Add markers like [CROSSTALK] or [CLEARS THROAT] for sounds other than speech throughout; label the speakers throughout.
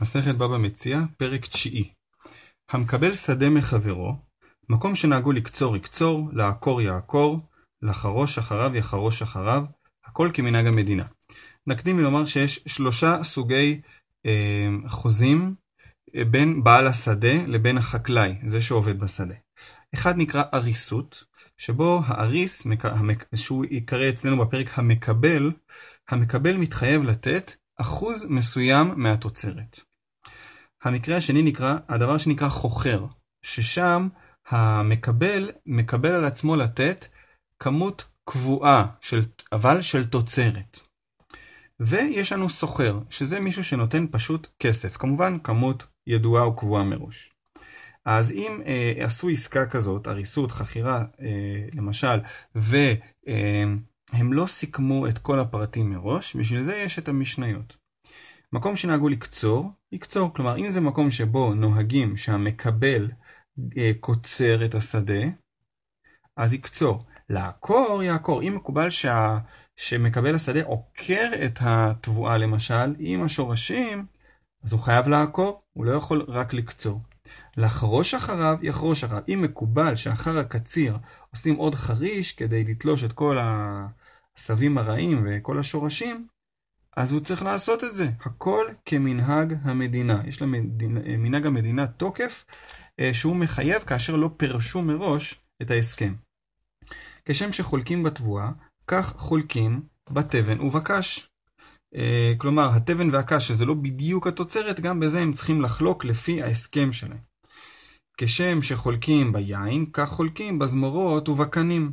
Speaker 1: מסכת בבא מציע, פרק תשיעי. המקבל שדה מחברו, מקום שנהגו לקצור יקצור, לעקור יעקור, לחרוש אחריו יחרוש אחריו, הכל כמנהג המדינה. נקדים מלומר שיש שלושה סוגי אה, חוזים אה, בין בעל השדה לבין החקלאי, זה שעובד בשדה. אחד נקרא אריסות, שבו האריס, שהוא ייקרא אצלנו בפרק המקבל, המקבל מתחייב לתת אחוז מסוים מהתוצרת. המקרה השני נקרא, הדבר שנקרא חוכר, ששם המקבל מקבל על עצמו לתת כמות קבועה, של, אבל של תוצרת. ויש לנו סוחר, שזה מישהו שנותן פשוט כסף, כמובן כמות ידועה או קבועה מראש. אז אם אה, עשו עסקה כזאת, הריסות, חכירה אה, למשל, והם אה, לא סיכמו את כל הפרטים מראש, בשביל זה יש את המשניות. מקום שנהגו לקצור, יקצור. כלומר, אם זה מקום שבו נוהגים שהמקבל אה, קוצר את השדה, אז יקצור. לעקור, יעקור. אם מקובל שה... שמקבל השדה עוקר את התבואה למשל, עם השורשים, אז הוא חייב לעקור, הוא לא יכול רק לקצור. לחרוש אחריו, יחרוש אחריו. אם מקובל שאחר הקציר עושים עוד חריש כדי לתלוש את כל העשבים הרעים וכל השורשים, אז הוא צריך לעשות את זה. הכל כמנהג המדינה. יש למנהג המדינה תוקף אה, שהוא מחייב כאשר לא פירשו מראש את ההסכם. כשם שחולקים בתבואה, כך חולקים בתבן ובקש. אה, כלומר, התבן והקש, שזה לא בדיוק התוצרת, גם בזה הם צריכים לחלוק לפי ההסכם שלהם. כשם שחולקים ביין, כך חולקים בזמורות ובקנים.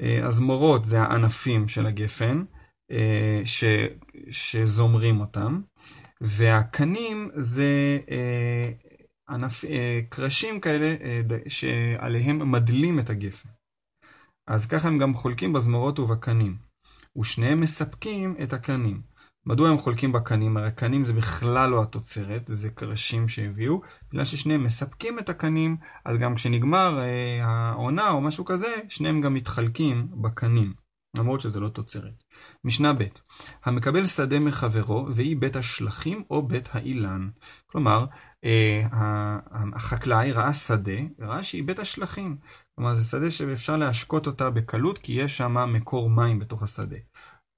Speaker 1: אה, הזמורות זה הענפים של הגפן, ש, שזומרים אותם, והקנים זה ענפ, קרשים כאלה שעליהם מדלים את הגפן. אז ככה הם גם חולקים בזמורות ובקנים, ושניהם מספקים את הקנים. מדוע הם חולקים בקנים? הרי קנים זה בכלל לא התוצרת, זה קרשים שהביאו. בגלל ששניהם מספקים את הקנים, אז גם כשנגמר אה, העונה או משהו כזה, שניהם גם מתחלקים בקנים, למרות שזה לא תוצרת. משנה ב' המקבל שדה מחברו, והיא בית השלכים או בית האילן. כלומר, אה, החקלאי ראה שדה, וראה שהיא בית השלכים. כלומר, זה שדה שאפשר להשקות אותה בקלות, כי יש שם מקור מים בתוך השדה.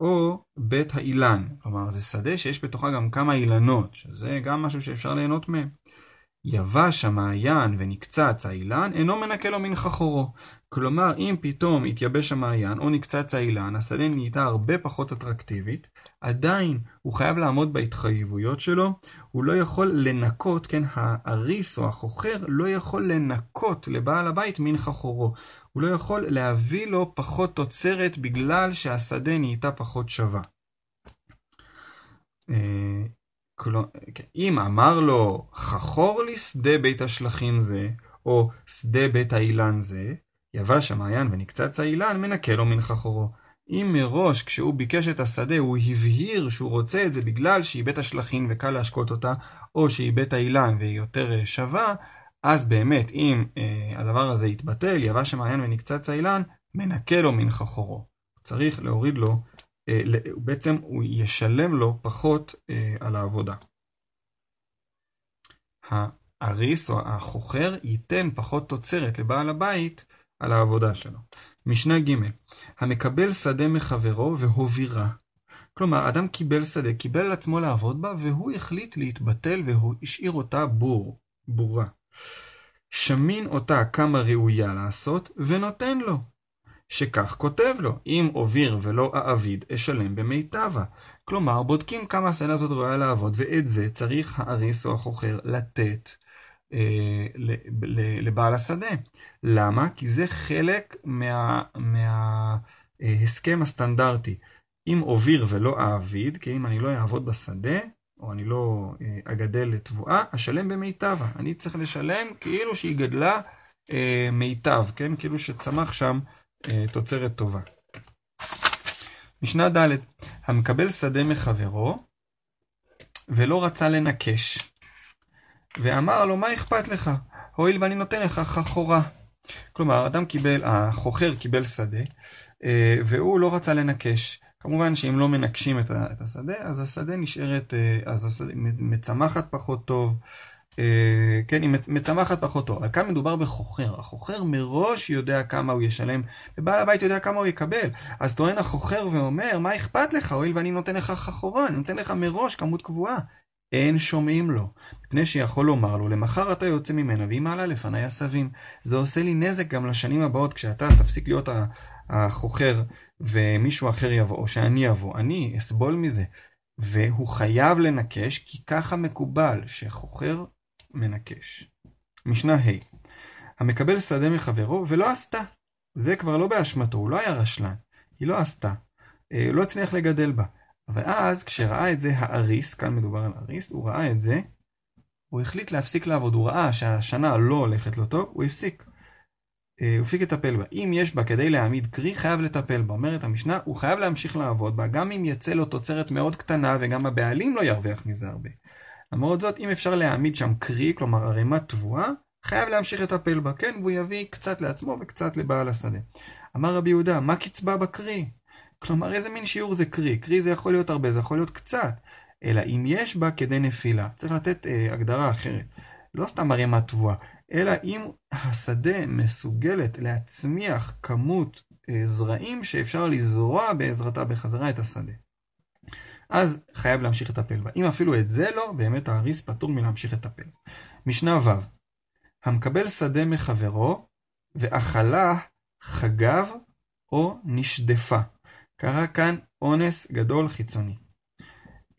Speaker 1: או בית האילן, כלומר, זה שדה שיש בתוכה גם כמה אילנות, שזה גם משהו שאפשר ליהנות מהם. יבש המעיין ונקצץ האילן, אינו מנקה לו מן חכורו. כלומר, אם פתאום התייבש המעיין או נקצץ האילן, השדה נהייתה הרבה פחות אטרקטיבית, עדיין הוא חייב לעמוד בהתחייבויות שלו, הוא לא יכול לנקות, כן, האריס או החוכר לא יכול לנקות לבעל הבית מן חכורו. הוא לא יכול להביא לו פחות תוצרת בגלל שהשדה נהייתה פחות שווה. אה, כן, אם אמר לו, חכור לי שדה בית השלכים זה, או שדה בית האילן זה, יבש המעיין ונקצץ האילן, מנקה לו מן חכורו. אם מראש כשהוא ביקש את השדה הוא הבהיר שהוא רוצה את זה בגלל שהיא בית השלכין וקל להשקות אותה, או שהיא בית האילן והיא יותר אה, שווה, אז באמת אם אה, הדבר הזה יתבטל, יבש המעיין ונקצץ האילן, מנקה לו מן חכורו. צריך להוריד לו אה, בעצם הוא ישלם לו פחות אה, על העבודה. האריס או החוכר ייתן פחות תוצרת לבעל הבית על העבודה שלו. משנה ג' המקבל שדה מחברו והובירה. כלומר, אדם קיבל שדה, קיבל על עצמו לעבוד בה, והוא החליט להתבטל והוא השאיר אותה בור, בורה. שמין אותה כמה ראויה לעשות, ונותן לו. שכך כותב לו, אם אוביר ולא אעביד, אשלם במיטבה. כלומר, בודקים כמה הסצנה הזאת ראויה לעבוד, ואת זה צריך האריס או החוכר לתת אה, לבעל השדה. למה? כי זה חלק מההסכם מה, אה, הסטנדרטי. אם אוביר ולא אעביד, כי אם אני לא אעבוד בשדה, או אני לא אה, אגדל לתבואה, אשלם במיטבה. אני צריך לשלם כאילו שהיא גדלה אה, מיטב, כן? כאילו שצמח שם אה, תוצרת טובה. משנה ד' המקבל שדה מחברו ולא רצה לנקש, ואמר לו, מה אכפת לך? הואיל ואני נותן לך חכורה. כלומר, אדם קיבל, החוכר קיבל שדה, אה, והוא לא רצה לנקש. כמובן שאם לא מנקשים את השדה, אז השדה נשארת, אז השדה מצמחת פחות טוב, כן, היא מצמחת פחות טוב. אבל כאן מדובר בחוכר. החוכר מראש יודע כמה הוא ישלם, ובעל הבית יודע כמה הוא יקבל. אז טוען החוכר ואומר, מה אכפת לך, הואיל ואני נותן לך חכורה, אני נותן לך מראש כמות קבועה. אין שומעים לו, מפני שיכול לומר לו, למחר אתה יוצא ממנה, והיא מעלה לפניי עשבים. זה עושה לי נזק גם לשנים הבאות, כשאתה תפסיק להיות החוכר, ומישהו אחר יבוא, או שאני אבוא, אני אסבול מזה. והוא חייב לנקש, כי ככה מקובל, שחוכר מנקש. משנה ה' המקבל שדה מחברו ולא עשתה. זה כבר לא באשמתו, הוא לא היה רשלן, היא לא עשתה. אה, הוא לא הצליח לגדל בה. אבל אז, כשראה את זה האריס, כאן מדובר על אריס, הוא ראה את זה, הוא החליט להפסיק לעבוד, הוא ראה שהשנה לא הולכת לו טוב, הוא הפסיק. אה, הוא הפסיק לטפל בה. אם יש בה כדי להעמיד קרי, חייב לטפל בה. אומרת המשנה, הוא חייב להמשיך לעבוד בה, גם אם יצא לו תוצרת מאוד קטנה וגם הבעלים לא ירוויח מזה הרבה. למרות זאת, אם אפשר להעמיד שם קרי, כלומר ערימת תבואה, חייב להמשיך לטפל בה, כן? והוא יביא קצת לעצמו וקצת לבעל השדה. אמר רבי יהודה, מה קצבה בקרי? כלומר, איזה מין שיעור זה קרי? קרי זה יכול להיות הרבה, זה יכול להיות קצת. אלא אם יש בה כדי נפילה. צריך לתת אה, הגדרה אחרת. לא סתם ערימת תבואה, אלא אם השדה מסוגלת להצמיח כמות אה, זרעים שאפשר לזרוע בעזרתה בחזרה את השדה. אז חייב להמשיך לטפל בה. אם אפילו את זה לא, באמת האריס פטור מלהמשיך לטפל. משנה ו' המקבל שדה מחברו, ואכלה חגב או נשדפה. קרה כאן אונס גדול חיצוני.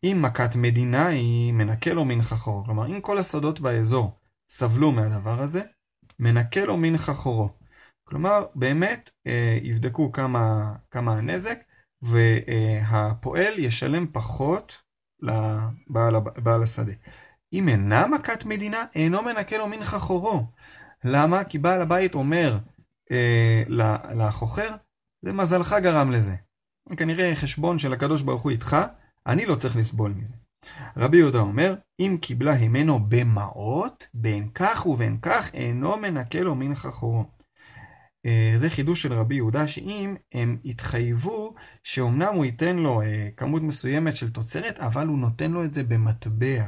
Speaker 1: אם מכת מדינה היא מנקה לו מן חכורו, כלומר אם כל השדות באזור סבלו מהדבר הזה, מנקה לו מן חכורו. כלומר, באמת אה, יבדקו כמה, כמה הנזק, והפועל ישלם פחות לבעל השדה. אם אינה מכת מדינה, אינו מנקה לו מן חכורו. למה? כי בעל הבית אומר אה, לחוכר, זה מזלך גרם לזה. כנראה חשבון של הקדוש ברוך הוא איתך, אני לא צריך לסבול מזה. רבי יהודה אומר, אם קיבלה הימנו במעות, בין כך ובין כך אינו מנקה לו מן חכורו. אה, זה חידוש של רבי יהודה, שאם הם יתחייבו שאומנם הוא ייתן לו אה, כמות מסוימת של תוצרת, אבל הוא נותן לו את זה במטבע.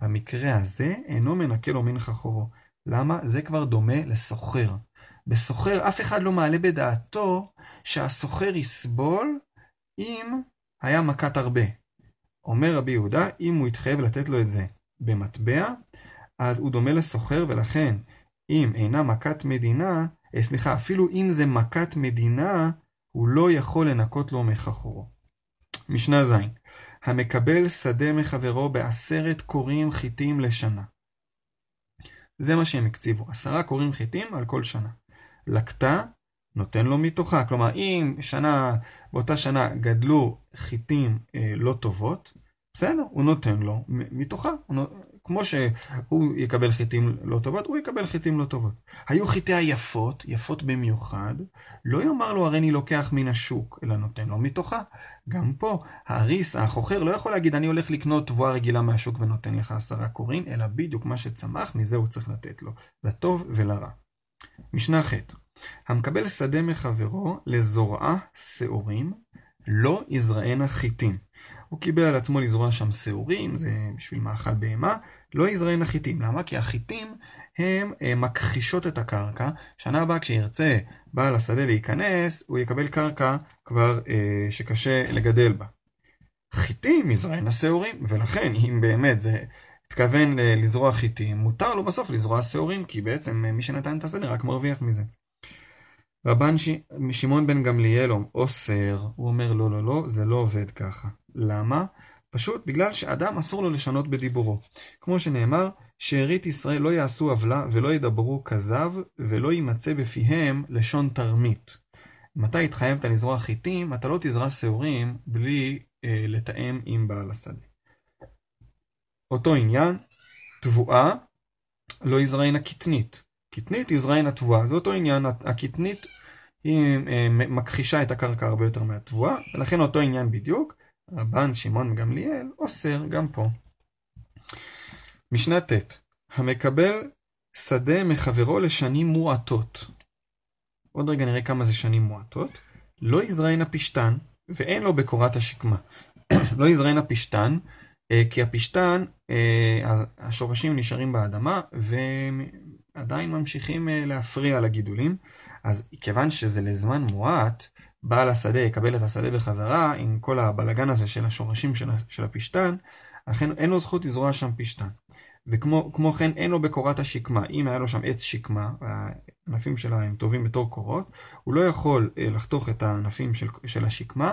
Speaker 1: במקרה הזה, אינו מנקה לו מן חכורו. למה? זה כבר דומה לסוחר. בסוחר אף אחד לא מעלה בדעתו שהסוחר יסבול אם היה מכת הרבה. אומר רבי יהודה, אם הוא יתחייב לתת לו את זה במטבע, אז הוא דומה לסוחר, ולכן אם אינה מכת מדינה, אה, סליחה, אפילו אם זה מכת מדינה, הוא לא יכול לנקות לו מחכורו. משנה ז' המקבל שדה מחברו בעשרת קוראים חיטים לשנה. זה מה שהם הקציבו, עשרה קוראים חיטים על כל שנה. לקטה, נותן לו מתוכה. כלומר, אם שנה, באותה שנה גדלו חיטים אה, לא טובות, בסדר, הוא נותן לו מתוכה. כמו שהוא יקבל חיטים לא טובות, הוא יקבל חיטים לא טובות. היו חיטי היפות, יפות במיוחד, לא יאמר לו הרי אני לוקח מן השוק, אלא נותן לו מתוכה. גם פה, האריס, החוכר, לא יכול להגיד אני הולך לקנות תבואה רגילה מהשוק ונותן לך עשרה קוראים, אלא בדיוק מה שצמח, מזה הוא צריך לתת לו, לטוב ולרע. משנה ח' המקבל שדה מחברו לזורעה שעורים, לא יזרענה חיטים. הוא קיבל על עצמו לזרוע שם שעורים, זה בשביל מאכל בהמה, לא יזרענה חיטים. למה? כי החיטים הם אה, מכחישות את הקרקע. שנה הבאה כשירצה בעל השדה להיכנס, הוא יקבל קרקע כבר אה, שקשה לגדל בה. חיטים יזרענה שעורים, ולכן אם באמת זה התכוון לזרוע חיטים, מותר לו בסוף לזרוע שעורים, כי בעצם מי שנתן את השדה רק מרוויח מזה. רבן ש... שמעון בן גמליאל אוסר, הוא אומר לא לא לא, זה לא עובד ככה. למה? פשוט בגלל שאדם אסור לו לשנות בדיבורו. כמו שנאמר, שארית ישראל לא יעשו עוולה ולא ידברו כזב ולא יימצא בפיהם לשון תרמית. מתי התחייבת לזרוע חיטים, אתה לא תזרע שעורים בלי אה, לתאם עם בעל השדה. אותו עניין, תבואה לא יזרענה קטנית. קטנית יזרענה תבואה, זה אותו עניין, הקטנית היא אה, מכחישה את הקרקע הרבה יותר מהתבואה, ולכן אותו עניין בדיוק, רבן שמעון גמליאל אוסר גם פה. משנה ט' המקבל שדה מחברו לשנים מועטות. עוד רגע נראה כמה זה שנים מועטות. לא יזרענה פשתן, ואין לו בקורת השקמה. [CLEARS THROAT] לא יזרענה פשתן, אה, כי הפשתן, אה, השורשים נשארים באדמה ועדיין ממשיכים להפריע לגידולים. אז כיוון שזה לזמן מועט, בעל השדה יקבל את השדה בחזרה עם כל הבלגן הזה של השורשים של הפשתן, לכן אין לו זכות לזרוע שם פשתן. וכמו כן אין לו בקורת השקמה, אם היה לו שם עץ שקמה, הענפים שלה הם טובים בתור קורות, הוא לא יכול לחתוך את הענפים של, של השקמה,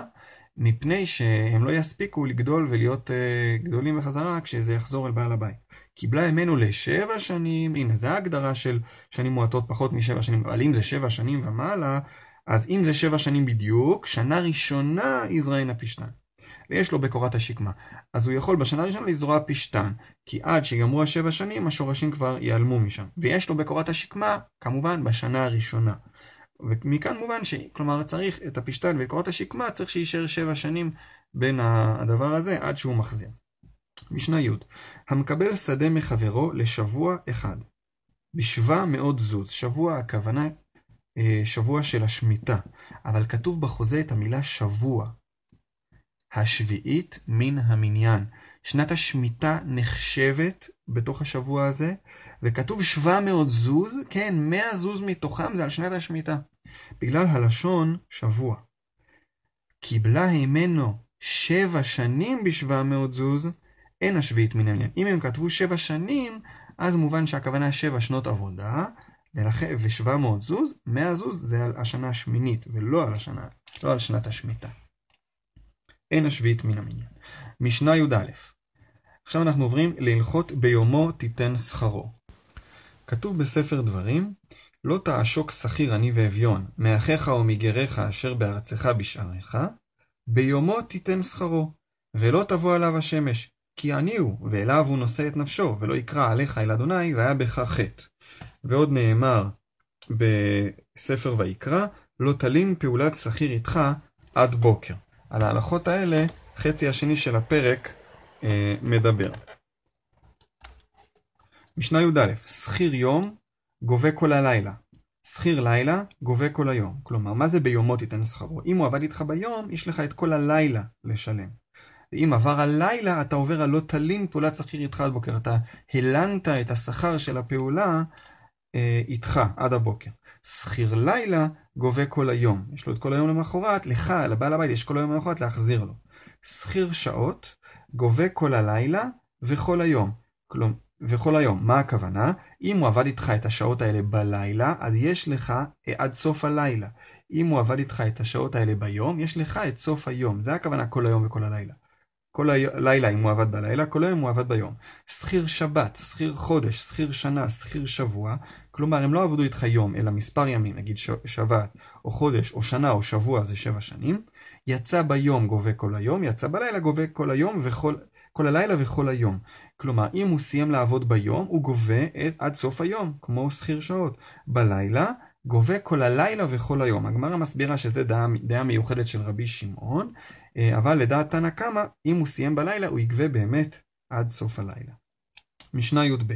Speaker 1: מפני שהם לא יספיקו לגדול ולהיות uh, גדולים בחזרה כשזה יחזור אל בעל הבית. קיבלה ממנו לשבע שנים, הנה זה ההגדרה של שנים מועטות פחות משבע שנים, אבל אם זה שבע שנים ומעלה, אז אם זה שבע שנים בדיוק, שנה ראשונה יזרען הפשתן. ויש לו בקורת השקמה. אז הוא יכול בשנה הראשונה לזרוע פשתן, כי עד שיגמרו השבע שנים השורשים כבר ייעלמו משם. ויש לו בקורת השקמה, כמובן, בשנה הראשונה. ומכאן מובן ש... כלומר, צריך את הפשתן ואת קורת השקמה, צריך שיישאר שבע שנים בין הדבר הזה עד שהוא מחזיר. משנה י' המקבל שדה מחברו לשבוע אחד. בשבע מאוד זוז. שבוע הכוונה אה, שבוע של השמיטה, אבל כתוב בחוזה את המילה שבוע. השביעית מן המניין. שנת השמיטה נחשבת בתוך השבוע הזה, וכתוב 700 זוז, כן, 100 זוז מתוכם זה על שנת השמיטה. בגלל הלשון שבוע. קיבלה הימנו שבע שנים בשבע מאות זוז, אין השביעית מן העניין. אם הם כתבו שבע שנים, אז מובן שהכוונה שבע שנות עבודה, ושבע מאות זוז, מאה זוז זה על השנה השמינית, ולא על השנה, לא על שנת השמיטה. אין השביעית מן המניין. משנה י"א עכשיו אנחנו עוברים להלכות ביומו תיתן שכרו. כתוב בספר דברים, לא תעשוק שכיר עני ואביון, מאחיך או מגריך אשר בארצך בשעריך, ביומו תיתן שכרו, ולא תבוא עליו השמש, כי עני הוא, ואליו הוא נושא את נפשו, ולא יקרא עליך אל אדוני, והיה בך חטא. ועוד נאמר בספר ויקרא, לא תלין פעולת שכיר איתך עד בוקר. על ההלכות האלה, חצי השני של הפרק אה, מדבר. משנה י"א, שכיר יום גובה כל הלילה. שכיר לילה גובה כל היום. כלומר, מה זה ביומו תיתן שכרו? אם הוא עבד איתך ביום, יש לך את כל הלילה לשלם. ואם עבר הלילה, אתה עובר על לא תלין פעולת שכיר איתך עד בוקר. אתה הלנת את השכר של הפעולה אה, איתך עד הבוקר. שכיר לילה גובה כל היום. יש לו את כל היום למחרת, לך, לבעל הבית, יש כל היום למחרת להחזיר לו. שכיר שעות גובה כל הלילה וכל היום. כלומר, וכל היום. מה הכוונה? אם הוא עבד איתך את השעות האלה בלילה, אז יש לך אה, עד סוף הלילה. אם הוא עבד איתך את השעות האלה ביום, יש לך את סוף היום. זה הכוונה כל היום וכל הלילה. כל הלילה אם הוא עבד בלילה, כל היום הוא עבד ביום. שכיר שבת, שכיר חודש, שכיר שנה, שכיר שבוע, כלומר הם לא עבדו איתך יום, אלא מספר ימים, נגיד שבת, או חודש, או שנה, או שבוע, זה שבע שנים. יצא ביום גובה כל היום, יצא בלילה גובה כל היום וכל כל הלילה וכל היום. כלומר, אם הוא סיים לעבוד ביום, הוא גובה את, עד סוף היום, כמו שכיר שעות. בלילה, גובה כל הלילה וכל היום. הגמרא מסבירה שזה דעה, דעה מיוחדת של רבי שמעון, אה, אבל לדעת תנא קמא, אם הוא סיים בלילה, הוא יגבה באמת עד סוף הלילה. משנה י"ב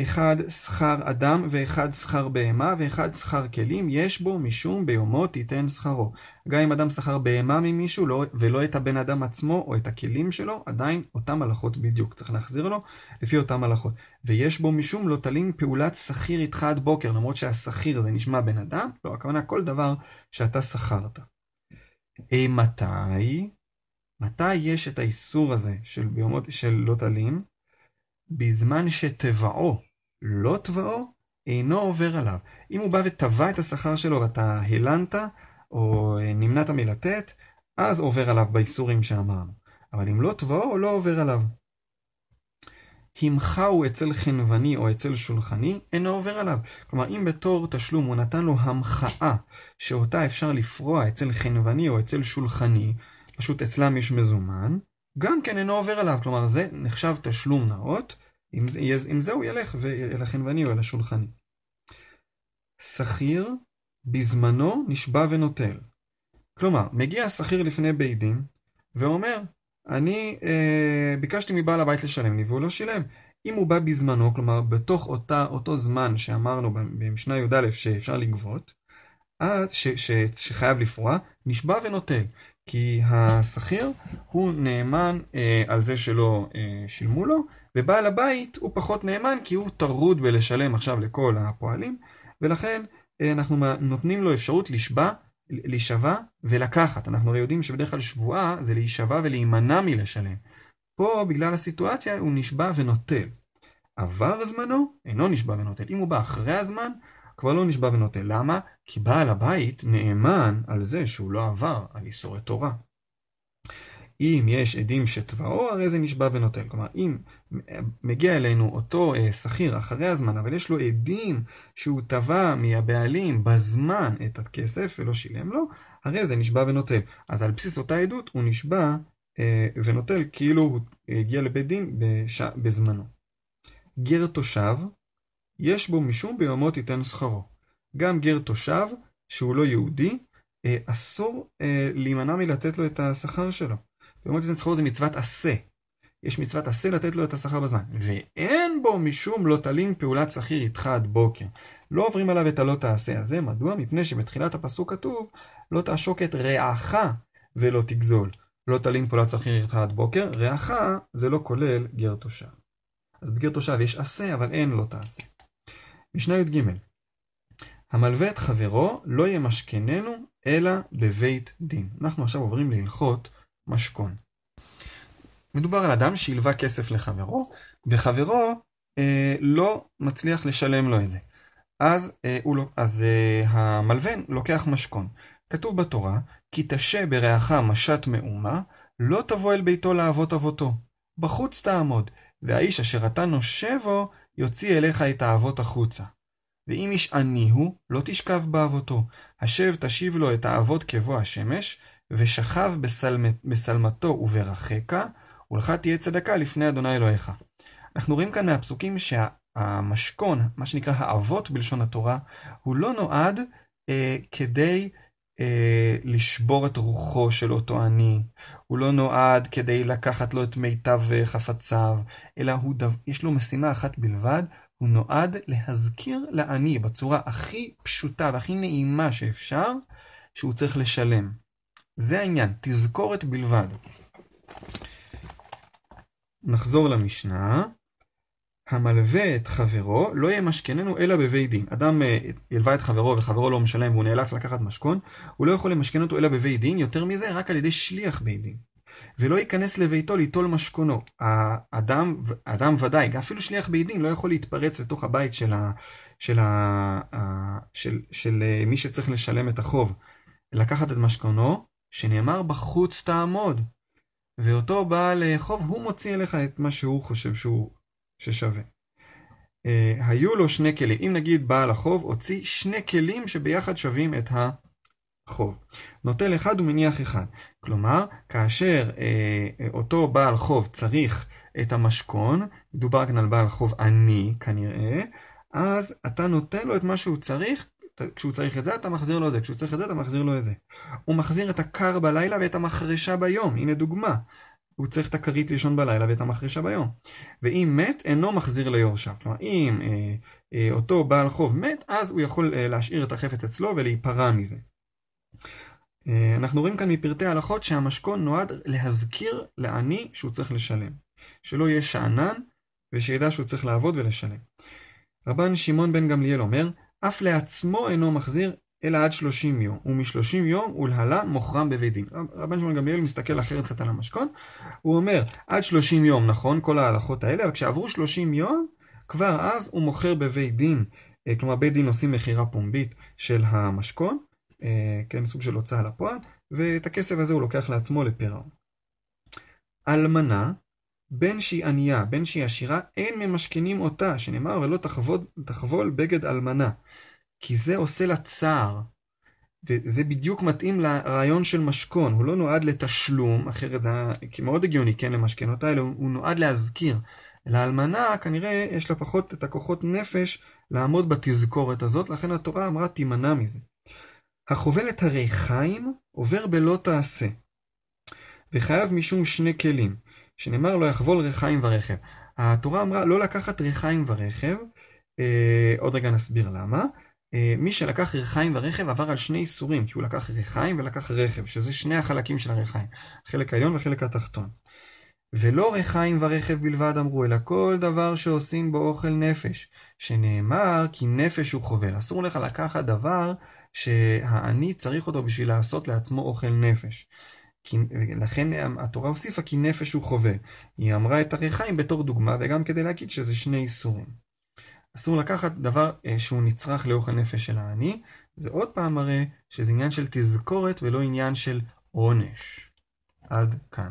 Speaker 1: אחד שכר אדם ואחד שכר בהמה ואחד שכר כלים, יש בו משום ביומו תיתן שכרו. גם אם אדם שכר בהמה ממישהו לא, ולא את הבן אדם עצמו או את הכלים שלו, עדיין אותם הלכות בדיוק. צריך להחזיר לו לפי אותם הלכות. ויש בו משום לא תלין פעולת שכיר איתך עד בוקר, למרות שהשכיר זה נשמע בן אדם, לא, הכוונה כל דבר שאתה שכרת. אי מתי? מתי יש את האיסור הזה של, ביומות, של לא תלין? בזמן שטבעו לא תבעו, אינו עובר עליו. אם הוא בא ותבע את השכר שלו ואתה הלנת, או נמנעת מלתת, אז עובר עליו באיסורים שאמרנו. אבל אם לא תבעו, לא עובר עליו. המחהו אצל חנווני או אצל שולחני, אינו עובר עליו. כלומר, אם בתור תשלום הוא נתן לו המחאה שאותה אפשר לפרוע אצל חנווני או אצל שולחני, פשוט אצלם יש מזומן, גם כן אינו עובר עליו. כלומר, זה נחשב תשלום נאות, עם עם זה הוא ילך אל החנווני או אל השולחני. שכיר בזמנו נשבע ונוטל. כלומר, מגיע השכיר לפני בית דין ואומר, אני אה, ביקשתי מבעל הבית לשלם לי והוא לא שילם. אם הוא בא בזמנו, כלומר בתוך אותה, אותו זמן שאמרנו במשנה י"א שאפשר לגבות, אז, ש, ש, שחייב לפרוע, נשבע ונוטל. כי השכיר הוא נאמן אה, על זה שלא אה, שילמו לו, ובעל הבית הוא פחות נאמן כי הוא טרוד בלשלם עכשיו לכל הפועלים, ולכן אה, אנחנו נותנים לו אפשרות לשבע, להישבע ולקחת. אנחנו הרי יודעים שבדרך כלל שבועה זה להישבע ולהימנע מלשלם. פה בגלל הסיטואציה הוא נשבע ונוטל. עבר זמנו, אינו נשבע ונוטל. אם הוא בא אחרי הזמן, כבר לא נשבע ונוטל. למה? כי בעל הבית נאמן על זה שהוא לא עבר על איסורי תורה. אם יש עדים שתבעו, הרי זה נשבע ונוטל. כלומר, אם מגיע אלינו אותו אה, שכיר אחרי הזמן, אבל יש לו עדים שהוא תבע מהבעלים בזמן את הכסף ולא שילם לו, הרי זה נשבע ונוטל. אז על בסיס אותה עדות הוא נשבע אה, ונוטל כאילו הוא הגיע לבית דין בש... בזמנו. גר תושב, יש בו משום ביומו תיתן שכרו. גם גר תושב, שהוא לא יהודי, אה, אסור להימנע מלתת לו את השכר שלו. ביומו תיתן שכרו זה מצוות עשה. יש מצוות עשה לתת לו את השכר בזמן. ואין בו משום לא תלין פעולת שכיר איתך עד בוקר. לא עוברים עליו את הלא תעשה הזה. מדוע? מפני שבתחילת הפסוק כתוב לא תעשוק את רעך ולא תגזול. לא תלין פעולת שכיר איתך עד בוקר. רעך זה לא כולל גר תושב. אז בגר תושב יש עשה אבל אין לא תעשה. משנה י"ג המלווה את חברו לא ימשכננו אלא בבית דין. אנחנו עכשיו עוברים להלכות משכון. מדובר על אדם שהלווה כסף לחברו, וחברו אה, לא מצליח לשלם לו את זה. אז, אה, לא, אז אה, המלווה לוקח משכון. כתוב בתורה, כי תשה ברעך משת מאומה, לא תבוא אל ביתו לאבות אבותו. בחוץ תעמוד, והאיש אשר אתה נושבו, יוציא אליך את האבות החוצה. ואם איש עני הוא, לא תשכב באבותו. השב תשיב לו את האבות כבוא השמש, ושכב בסלמתו וברכך, ולך תהיה צדקה לפני אדוני אלוהיך. אנחנו רואים כאן מהפסוקים שהמשכון, מה שנקרא האבות בלשון התורה, הוא לא נועד אה, כדי אה, לשבור את רוחו של אותו עני, הוא לא נועד כדי לקחת לו את מיטב חפציו, אלא הוא דו, יש לו משימה אחת בלבד, הוא נועד להזכיר לעני בצורה הכי פשוטה והכי נעימה שאפשר, שהוא צריך לשלם. זה העניין, תזכורת בלבד. נחזור למשנה. המלווה את חברו לא ימשכננו אלא בבית דין. אדם ילווה את חברו וחברו לא משלם והוא נאלץ לקחת משכון, הוא לא יכול למשכן אותו אלא בבית דין, יותר מזה רק על ידי שליח בית דין. ולא ייכנס לביתו ליטול משכונו. האדם, אדם ודאי, אפילו שליח בית דין לא יכול להתפרץ לתוך הבית של, ה, של, ה, של, של, של מי שצריך לשלם את החוב. לקחת את משכונו, שנאמר בחוץ תעמוד. ואותו בעל חוב, הוא מוציא אליך את מה שהוא חושב שהוא ששווה. Uh, היו לו שני כלים. אם נגיד בעל החוב הוציא שני כלים שביחד שווים את החוב. נוטל אחד ומניח אחד. כלומר, כאשר uh, אותו בעל חוב צריך את המשכון, מדובר כאן על בעל חוב עני כנראה, אז אתה נותן לו את מה שהוא צריך, כשהוא צריך את זה אתה מחזיר לו את זה, כשהוא צריך את זה אתה מחזיר לו את זה. הוא מחזיר את הקר בלילה ואת המחרשה ביום, הנה דוגמה. הוא צריך את הכרית לישון בלילה ואת המחרשה ביום. ואם מת, אינו מחזיר ליורשיו. כלומר, אם אה, אה, אותו בעל חוב מת, אז הוא יכול אה, להשאיר את החפץ אצלו ולהיפרע מזה. אה, אנחנו רואים כאן מפרטי ההלכות שהמשכון נועד להזכיר לעני שהוא צריך לשלם. שלא יהיה שאנן ושידע שהוא צריך לעבוד ולשלם. רבן שמעון בן גמליאל אומר, אף לעצמו אינו מחזיר אלא עד שלושים יום, ומשלושים יום ולהלן מוכרם בבית דין. רבן שמעון גמליאל מסתכל אחרת קצת על המשכון, הוא אומר, עד שלושים יום, נכון, כל ההלכות האלה, אבל כשעברו שלושים יום, כבר אז הוא מוכר בבית דין, אה, כלומר בית דין עושים מכירה פומבית של המשכון, אה, כן, סוג של הוצאה לפועל, ואת הכסף הזה הוא לוקח לעצמו לפירעון. אלמנה, בין שהיא ענייה, בין שהיא עשירה, אין ממשכנים אותה, שנאמר ולא תחבול, תחבול בגד אלמנה. כי זה עושה לה צער. וזה בדיוק מתאים לרעיון של משכון, הוא לא נועד לתשלום, אחרת זה מאוד הגיוני כן למשכן אותה, אלא הוא נועד להזכיר. לאלמנה כנראה יש לה פחות את הכוחות נפש לעמוד בתזכורת הזאת, לכן התורה אמרה תימנע מזה. החובל את הריחיים עובר בלא תעשה, וחייב משום שני כלים, שנאמר לא יחבול ריחיים ורכב. התורה אמרה לא לקחת ריחיים ורכב, אה, עוד רגע נסביר למה, אה, מי שלקח ריחיים ורכב עבר על שני איסורים, כי הוא לקח ריחיים ולקח רכב, שזה שני החלקים של הריחיים, חלק העליון וחלק התחתון. ולא ריחיים ורכב בלבד אמרו, אלא כל דבר שעושים בו אוכל נפש, שנאמר כי נפש הוא חובל. אסור לך לקחת דבר שהעני צריך אותו בשביל לעשות לעצמו אוכל נפש. כי, לכן התורה הוסיפה כי נפש הוא חובל. היא אמרה את הריחיים בתור דוגמה, וגם כדי להגיד שזה שני איסורים. אסור לקחת דבר אה, שהוא נצרך לאוכל נפש של העני, זה עוד פעם מראה שזה עניין של תזכורת ולא עניין של עונש. עד כאן.